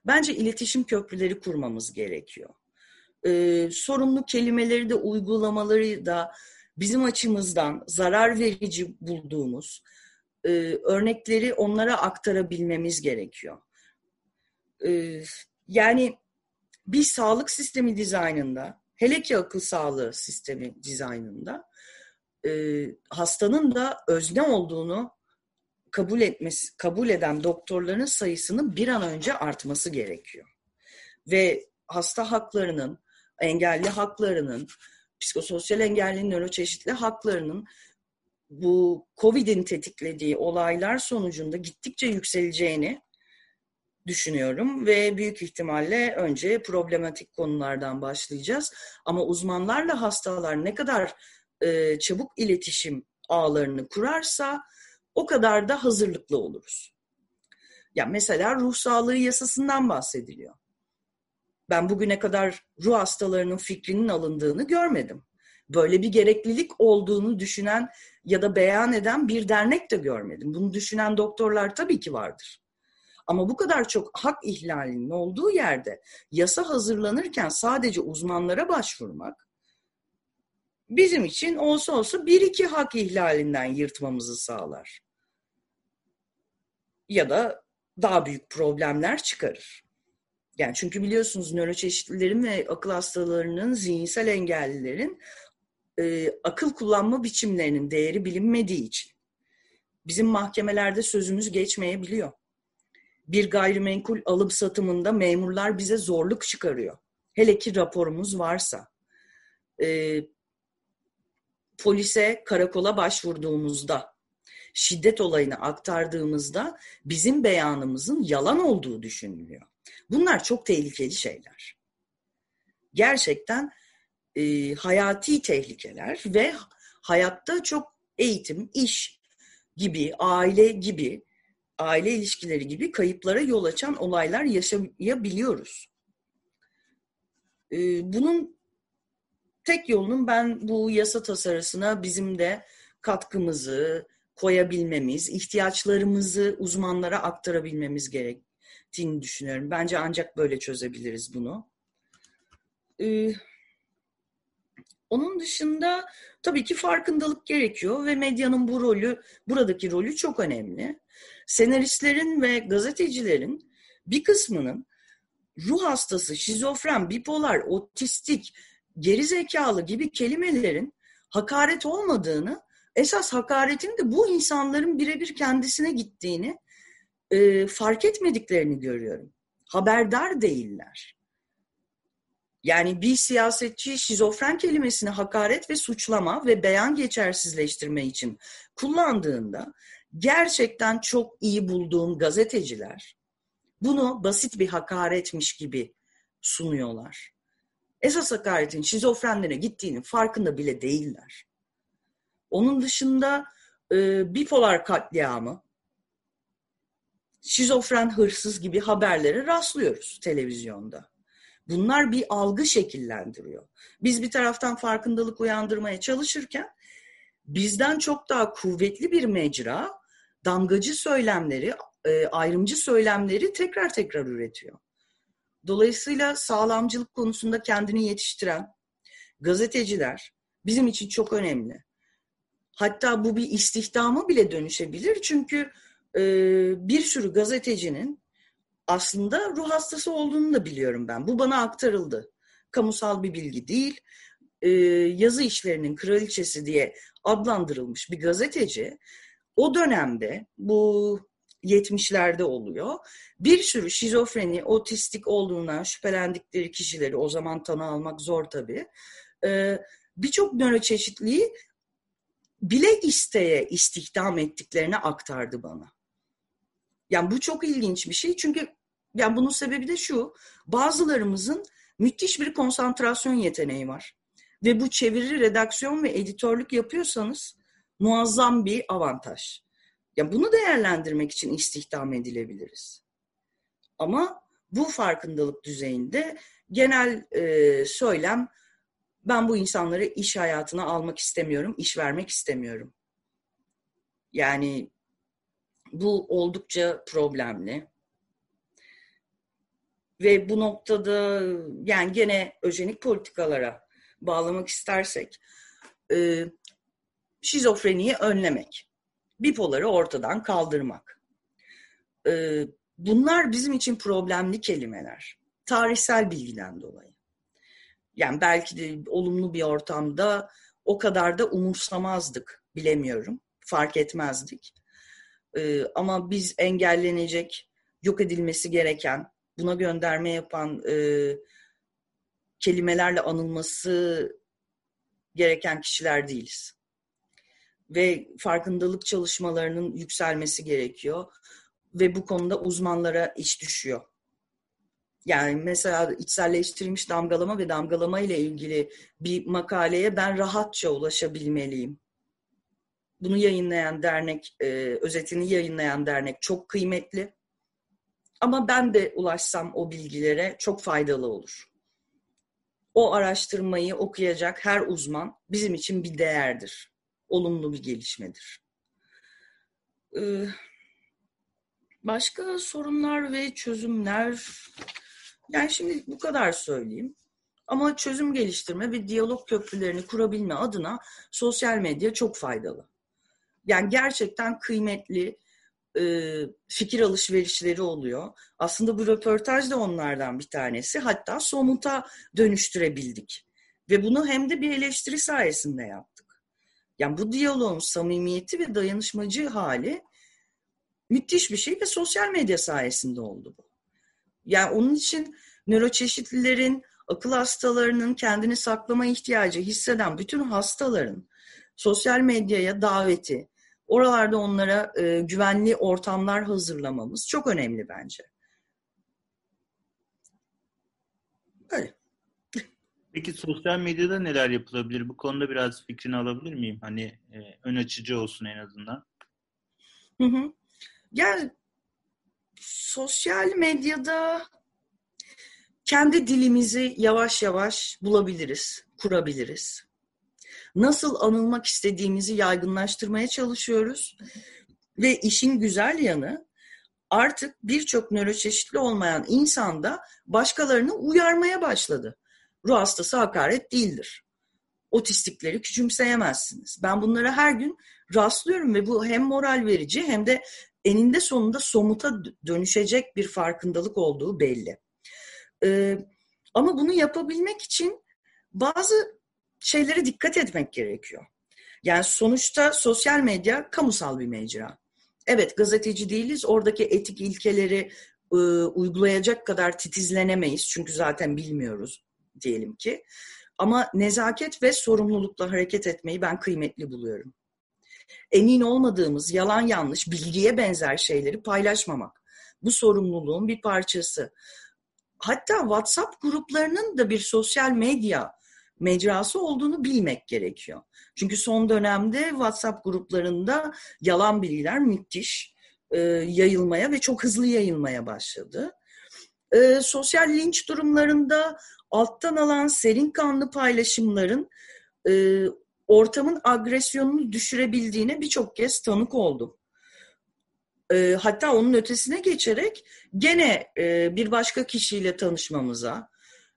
Bence iletişim köprüleri kurmamız gerekiyor. Ee, sorumlu kelimeleri de uygulamaları da bizim açımızdan zarar verici bulduğumuz e, örnekleri onlara aktarabilmemiz gerekiyor. E, yani bir sağlık sistemi dizaynında, hele ki akıl sağlığı sistemi dizaynında e, hastanın da özne olduğunu kabul etmesi, kabul eden doktorların sayısının bir an önce artması gerekiyor. Ve hasta haklarının, engelli haklarının, psikososyal engelli nöroçeşitli haklarının bu COVID'in tetiklediği olaylar sonucunda gittikçe yükseleceğini düşünüyorum ve büyük ihtimalle önce problematik konulardan başlayacağız. Ama uzmanlarla hastalar ne kadar e, çabuk iletişim ağlarını kurarsa o kadar da hazırlıklı oluruz. Ya mesela ruh sağlığı yasasından bahsediliyor. Ben bugüne kadar ruh hastalarının fikrinin alındığını görmedim. Böyle bir gereklilik olduğunu düşünen ya da beyan eden bir dernek de görmedim. Bunu düşünen doktorlar tabii ki vardır. Ama bu kadar çok hak ihlalinin olduğu yerde yasa hazırlanırken sadece uzmanlara başvurmak bizim için olsa olsa bir iki hak ihlalinden yırtmamızı sağlar. Ya da daha büyük problemler çıkarır. Yani çünkü biliyorsunuz nöroçeşitlilerin ve akıl hastalarının, zihinsel engellilerin e, akıl kullanma biçimlerinin değeri bilinmediği için bizim mahkemelerde sözümüz geçmeyebiliyor. Bir gayrimenkul alım satımında memurlar bize zorluk çıkarıyor. Hele ki raporumuz varsa. E, polise, karakola başvurduğumuzda şiddet olayını aktardığımızda bizim beyanımızın yalan olduğu düşünülüyor. Bunlar çok tehlikeli şeyler. Gerçekten e, hayati tehlikeler ve hayatta çok eğitim, iş gibi, aile gibi, aile ilişkileri gibi kayıplara yol açan olaylar yaşayabiliyoruz. E, bunun tek yolunun ben bu yasa tasarısına bizim de katkımızı koyabilmemiz, ihtiyaçlarımızı uzmanlara aktarabilmemiz gerektiğini düşünüyorum. Bence ancak böyle çözebiliriz bunu. Ee, onun dışında tabii ki farkındalık gerekiyor ve medyanın bu rolü, buradaki rolü çok önemli. Senaristlerin ve gazetecilerin bir kısmının ruh hastası, şizofren, bipolar, otistik, geri zekalı gibi kelimelerin hakaret olmadığını, esas hakaretin de bu insanların birebir kendisine gittiğini e, fark etmediklerini görüyorum. Haberdar değiller. Yani bir siyasetçi şizofren kelimesini hakaret ve suçlama ve beyan geçersizleştirme için kullandığında gerçekten çok iyi bulduğum gazeteciler bunu basit bir hakaretmiş gibi sunuyorlar. Esas hakaretin şizofrenlere gittiğinin farkında bile değiller. Onun dışında e, bipolar katliamı, şizofren hırsız gibi haberlere rastlıyoruz televizyonda. Bunlar bir algı şekillendiriyor. Biz bir taraftan farkındalık uyandırmaya çalışırken bizden çok daha kuvvetli bir mecra damgacı söylemleri, e, ayrımcı söylemleri tekrar tekrar üretiyor. Dolayısıyla sağlamcılık konusunda kendini yetiştiren gazeteciler bizim için çok önemli. Hatta bu bir istihdama bile dönüşebilir çünkü e, bir sürü gazetecinin aslında ruh hastası olduğunu da biliyorum ben. Bu bana aktarıldı. Kamusal bir bilgi değil. E, yazı işlerinin kraliçesi diye adlandırılmış bir gazeteci o dönemde bu 70'lerde oluyor. Bir sürü şizofreni, otistik olduğuna şüphelendikleri kişileri o zaman tanı almak zor tabii. Ee, Birçok nöroçeşitliği bile isteye istihdam ettiklerini aktardı bana. Yani bu çok ilginç bir şey çünkü yani bunun sebebi de şu. Bazılarımızın müthiş bir konsantrasyon yeteneği var. Ve bu çeviri, redaksiyon ve editörlük yapıyorsanız muazzam bir avantaj. Ya bunu değerlendirmek için istihdam edilebiliriz. Ama bu farkındalık düzeyinde genel e, söylem ben bu insanları iş hayatına almak istemiyorum, iş vermek istemiyorum. Yani bu oldukça problemli. Ve bu noktada yani gene öjenik politikalara bağlamak istersek e, şizofreniyi önlemek bipoları ortadan kaldırmak. Ee, bunlar bizim için problemli kelimeler. Tarihsel bilgiden dolayı. Yani belki de olumlu bir ortamda o kadar da umursamazdık, bilemiyorum. Fark etmezdik. Ee, ama biz engellenecek, yok edilmesi gereken, buna gönderme yapan e, kelimelerle anılması gereken kişiler değiliz ve farkındalık çalışmalarının yükselmesi gerekiyor ve bu konuda uzmanlara iş düşüyor. Yani mesela içselleştirilmiş damgalama ve damgalama ile ilgili bir makaleye ben rahatça ulaşabilmeliyim. Bunu yayınlayan dernek, e, özetini yayınlayan dernek çok kıymetli. Ama ben de ulaşsam o bilgilere çok faydalı olur. O araştırmayı okuyacak her uzman bizim için bir değerdir olumlu bir gelişmedir. Ee, başka sorunlar ve çözümler, yani şimdi bu kadar söyleyeyim. Ama çözüm geliştirme ve diyalog köprülerini kurabilme adına sosyal medya çok faydalı. Yani gerçekten kıymetli e, fikir alışverişleri oluyor. Aslında bu röportaj da onlardan bir tanesi. Hatta somuta dönüştürebildik. Ve bunu hem de bir eleştiri sayesinde yaptık. Yani bu diyaloğun samimiyeti ve dayanışmacı hali müthiş bir şey ve sosyal medya sayesinde oldu bu. Yani onun için nöroçeşitlilerin, akıl hastalarının kendini saklama ihtiyacı hisseden bütün hastaların sosyal medyaya daveti, Oralarda onlara e, güvenli ortamlar hazırlamamız çok önemli bence. Öyle. Peki sosyal medyada neler yapılabilir? Bu konuda biraz fikrini alabilir miyim? Hani e, ön açıcı olsun en azından. Hı hı. Yani sosyal medyada kendi dilimizi yavaş yavaş bulabiliriz, kurabiliriz. Nasıl anılmak istediğimizi yaygınlaştırmaya çalışıyoruz. Ve işin güzel yanı artık birçok nöroçeşitli olmayan insanda başkalarını uyarmaya başladı. Ruh hastası hakaret değildir. Otistikleri küçümseyemezsiniz. Ben bunlara her gün rastlıyorum ve bu hem moral verici hem de eninde sonunda somuta dönüşecek bir farkındalık olduğu belli. Ee, ama bunu yapabilmek için bazı şeylere dikkat etmek gerekiyor. Yani sonuçta sosyal medya kamusal bir mecra. Evet gazeteci değiliz. Oradaki etik ilkeleri e, uygulayacak kadar titizlenemeyiz. Çünkü zaten bilmiyoruz diyelim ki. Ama nezaket ve sorumlulukla hareket etmeyi ben kıymetli buluyorum. Emin olmadığımız yalan yanlış bilgiye benzer şeyleri paylaşmamak. Bu sorumluluğun bir parçası. Hatta WhatsApp gruplarının da bir sosyal medya mecrası olduğunu bilmek gerekiyor. Çünkü son dönemde WhatsApp gruplarında yalan bilgiler müthiş e, yayılmaya ve çok hızlı yayılmaya başladı. E, sosyal linç durumlarında alttan alan serin kanlı paylaşımların e, ortamın agresyonunu düşürebildiğine birçok kez tanık oldum. E, hatta onun ötesine geçerek gene e, bir başka kişiyle tanışmamıza,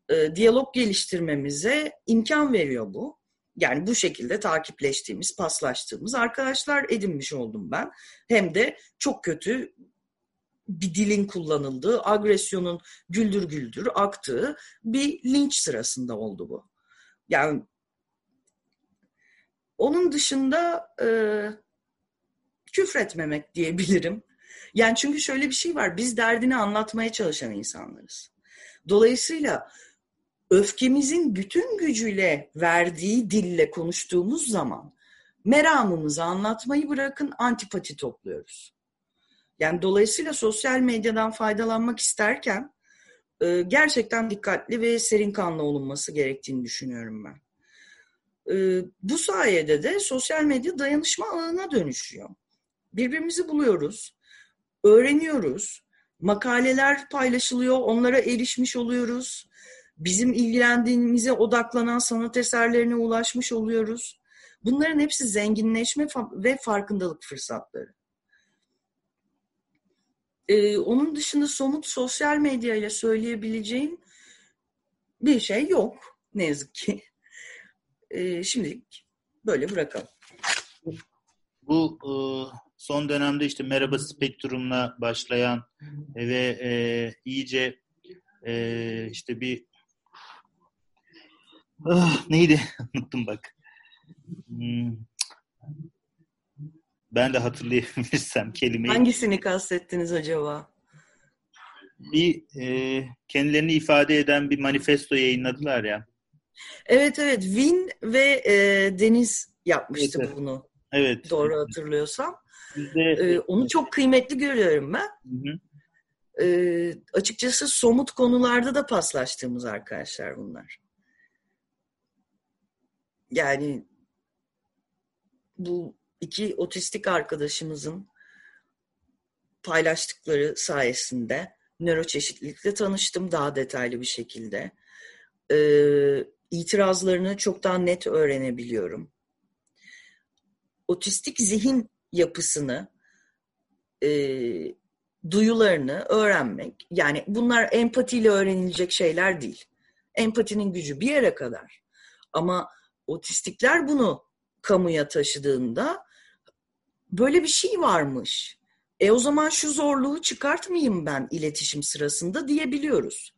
e, diyalog geliştirmemize imkan veriyor bu. Yani bu şekilde takipleştiğimiz, paslaştığımız arkadaşlar edinmiş oldum ben. Hem de çok kötü bir dilin kullanıldığı, agresyonun güldür güldür aktığı bir linç sırasında oldu bu. Yani onun dışında e, küfretmemek diyebilirim. Yani çünkü şöyle bir şey var, biz derdini anlatmaya çalışan insanlarız. Dolayısıyla öfkemizin bütün gücüyle verdiği dille konuştuğumuz zaman meramımızı anlatmayı bırakın antipati topluyoruz. Yani dolayısıyla sosyal medyadan faydalanmak isterken e, gerçekten dikkatli ve serin kanlı olunması gerektiğini düşünüyorum ben. E, bu sayede de sosyal medya dayanışma ağına dönüşüyor. Birbirimizi buluyoruz, öğreniyoruz, makaleler paylaşılıyor, onlara erişmiş oluyoruz bizim ilgilendiğimize odaklanan sanat eserlerine ulaşmış oluyoruz. Bunların hepsi zenginleşme ve farkındalık fırsatları. Ee, onun dışında somut sosyal medya ile söyleyebileceğim bir şey yok ne yazık ki. Ee, şimdilik böyle bırakalım. Bu e, son dönemde işte Merhaba Spektrum'la başlayan ve e, iyice e, işte bir Ah, neydi? Unuttum bak. Hmm. Ben de hatırlayabilirsem kelimeyi. Hangisini kastettiniz acaba? Bir e, kendilerini ifade eden bir manifesto yayınladılar ya. Evet evet Vin ve e, Deniz yapmıştı evet, bunu. Evet. Doğru hatırlıyorsam. Bizde, ee, onu çok kıymetli görüyorum ben. Hı hı. Ee, açıkçası somut konularda da paslaştığımız arkadaşlar bunlar. Yani bu iki otistik arkadaşımızın paylaştıkları sayesinde nöroçeşitlilikle tanıştım daha detaylı bir şekilde. Ee, itirazlarını çok daha net öğrenebiliyorum. Otistik zihin yapısını, e, duyularını öğrenmek, yani bunlar empatiyle öğrenilecek şeyler değil. Empatinin gücü bir yere kadar. Ama otistikler bunu kamuya taşıdığında böyle bir şey varmış. E o zaman şu zorluğu çıkartmayayım ben iletişim sırasında diyebiliyoruz.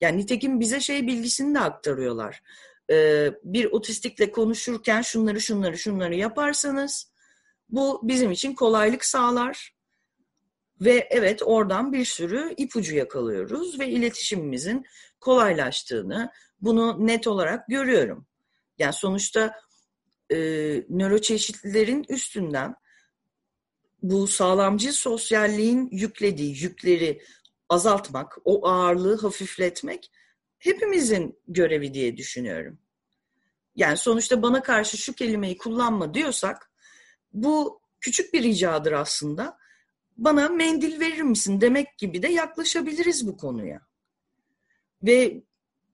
Yani nitekim bize şey bilgisini de aktarıyorlar. Ee, bir otistikle konuşurken şunları şunları şunları yaparsanız bu bizim için kolaylık sağlar. Ve evet oradan bir sürü ipucu yakalıyoruz ve iletişimimizin kolaylaştığını bunu net olarak görüyorum. Yani sonuçta e, nöroçeşitlilerin üstünden bu sağlamcı sosyalliğin yüklediği yükleri azaltmak, o ağırlığı hafifletmek hepimizin görevi diye düşünüyorum. Yani sonuçta bana karşı şu kelimeyi kullanma diyorsak bu küçük bir ricadır aslında. Bana mendil verir misin demek gibi de yaklaşabiliriz bu konuya. Ve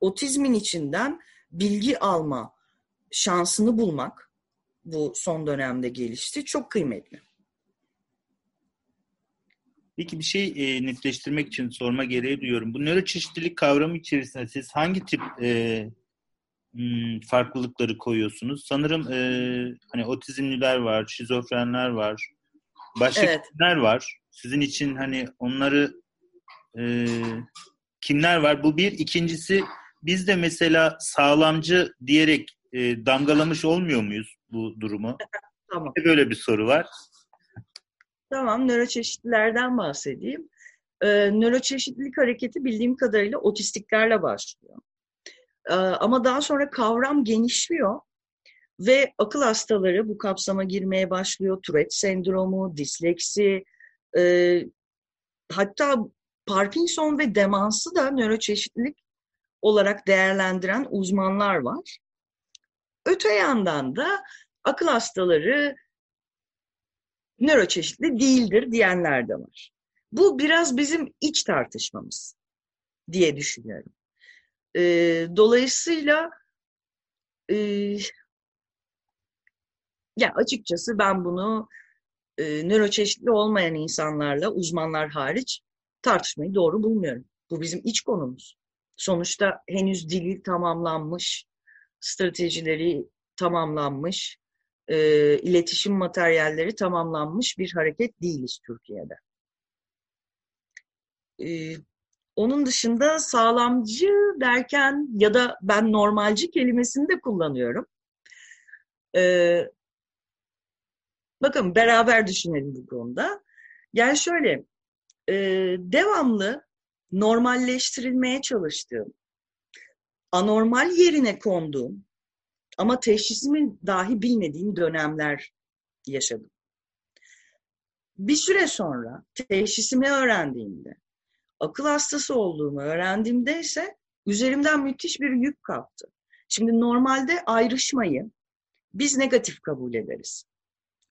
otizmin içinden bilgi alma şansını bulmak bu son dönemde gelişti. Çok kıymetli. Peki bir şey e, netleştirmek için sorma gereği duyuyorum. Bu nöroçeşitlilik kavramı içerisinde siz hangi tip e, hmm, farklılıkları koyuyorsunuz? Sanırım e, hani otizmliler var, şizofrenler var, başka evet. kimler var? Sizin için hani onları e, kimler var? Bu bir. İkincisi biz de mesela sağlamcı diyerek e, damgalamış olmuyor muyuz bu durumu? tamam. Böyle bir soru var. Tamam, nöroçeşitlilerden bahsedeyim. Ee, nöroçeşitlilik hareketi bildiğim kadarıyla otistiklerle başlıyor. Ee, ama daha sonra kavram genişliyor ve akıl hastaları bu kapsama girmeye başlıyor. Tourette sendromu, disleksi, e, hatta Parkinson ve demansı da nöroçeşitlilik olarak değerlendiren uzmanlar var. Öte yandan da akıl hastaları nöroçeşitli değildir diyenler de var. Bu biraz bizim iç tartışmamız diye düşünüyorum. E, dolayısıyla e, ya açıkçası ben bunu e, nöroçeşitli olmayan insanlarla uzmanlar hariç tartışmayı doğru bulmuyorum. Bu bizim iç konumuz. Sonuçta henüz dili tamamlanmış, stratejileri tamamlanmış, e, iletişim materyalleri tamamlanmış bir hareket değiliz Türkiye'de. E, onun dışında sağlamcı derken ya da ben normalci kelimesini de kullanıyorum. E, bakın beraber düşünelim bu konuda. Yani şöyle, e, devamlı normalleştirilmeye çalıştığım, anormal yerine konduğum ama teşhisimi dahi bilmediğim dönemler yaşadım. Bir süre sonra teşhisimi öğrendiğimde, akıl hastası olduğumu öğrendiğimde ise üzerimden müthiş bir yük kalktı. Şimdi normalde ayrışmayı biz negatif kabul ederiz.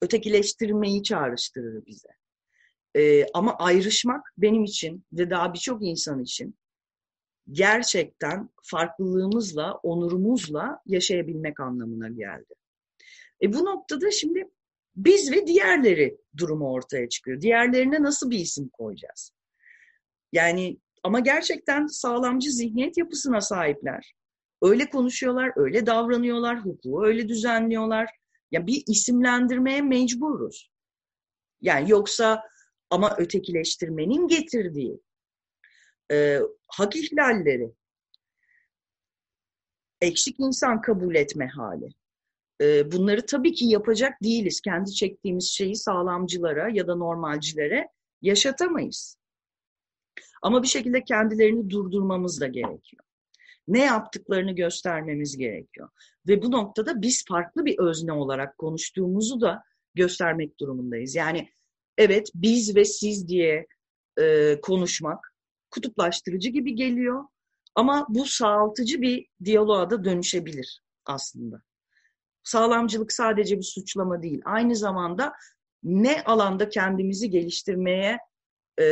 Ötekileştirmeyi çağrıştırır bize. Ee, ama ayrışmak benim için ve daha birçok insan için gerçekten farklılığımızla, onurumuzla yaşayabilmek anlamına geldi. E bu noktada şimdi biz ve diğerleri durumu ortaya çıkıyor. Diğerlerine nasıl bir isim koyacağız? Yani ama gerçekten sağlamcı zihniyet yapısına sahipler. Öyle konuşuyorlar, öyle davranıyorlar, hukuku öyle düzenliyorlar. Ya bir isimlendirmeye mecburuz. Yani yoksa ama ötekileştirmenin getirdiği e, hak ihlalleri, eksik insan kabul etme hali. E, bunları tabii ki yapacak değiliz. Kendi çektiğimiz şeyi sağlamcılara ya da normalcilere yaşatamayız. Ama bir şekilde kendilerini durdurmamız da gerekiyor. Ne yaptıklarını göstermemiz gerekiyor. Ve bu noktada biz farklı bir özne olarak konuştuğumuzu da göstermek durumundayız. Yani evet biz ve siz diye e, konuşmak kutuplaştırıcı gibi geliyor. Ama bu sağaltıcı bir diyaloğa da dönüşebilir aslında. Sağlamcılık sadece bir suçlama değil. Aynı zamanda ne alanda kendimizi geliştirmeye e,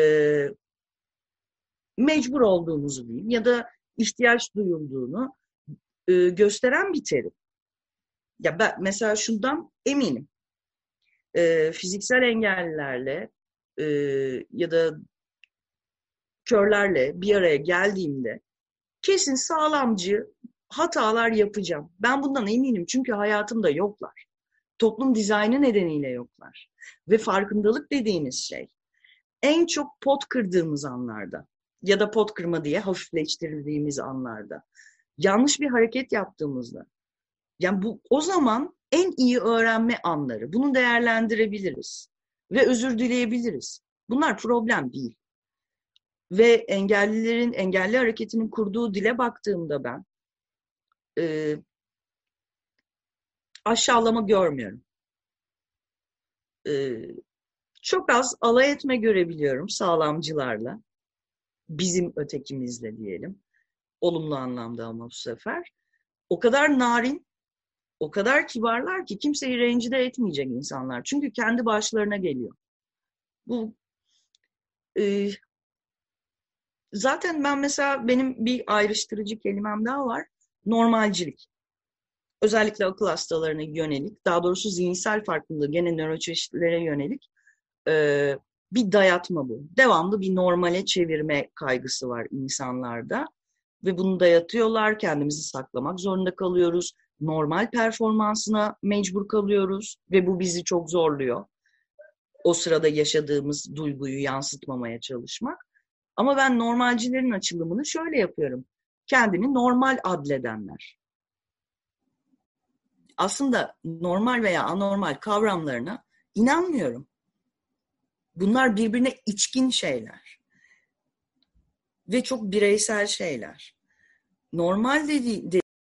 mecbur olduğumuzu diyeyim ya da ihtiyaç duyulduğunu e, gösteren bir terim. Ya ben mesela şundan eminim. E, fiziksel engellilerle e, ya da körlerle bir araya geldiğimde kesin sağlamcı hatalar yapacağım. Ben bundan eminim çünkü hayatımda yoklar. Toplum dizaynı nedeniyle yoklar. Ve farkındalık dediğimiz şey en çok pot kırdığımız anlarda ya da pot kırma diye hafifleştirdiğimiz anlarda yanlış bir hareket yaptığımızda yani bu o zaman en iyi öğrenme anları. Bunu değerlendirebiliriz ve özür dileyebiliriz. Bunlar problem değil. Ve engellilerin, engelli hareketinin kurduğu dile baktığımda ben e, aşağılama görmüyorum. E, Çok az alay etme görebiliyorum sağlamcılarla. Bizim ötekimizle diyelim. Olumlu anlamda ama bu sefer. O kadar narin, o kadar kibarlar ki kimseyi rencide etmeyecek insanlar. Çünkü kendi başlarına geliyor. Bu e, zaten ben mesela benim bir ayrıştırıcı kelimem daha var. Normalcilik. Özellikle akıl hastalarına yönelik, daha doğrusu zihinsel farklılığı, gene nöroçeşitlilere yönelik e, bir dayatma bu. Devamlı bir normale çevirme kaygısı var insanlarda. Ve bunu dayatıyorlar, kendimizi saklamak zorunda kalıyoruz. Normal performansına mecbur kalıyoruz ve bu bizi çok zorluyor. O sırada yaşadığımız duyguyu yansıtmamaya çalışmak. Ama ben normalcilerin açılımını şöyle yapıyorum. Kendini normal adledenler. Aslında normal veya anormal kavramlarına inanmıyorum. Bunlar birbirine içkin şeyler. Ve çok bireysel şeyler. Normal dedi,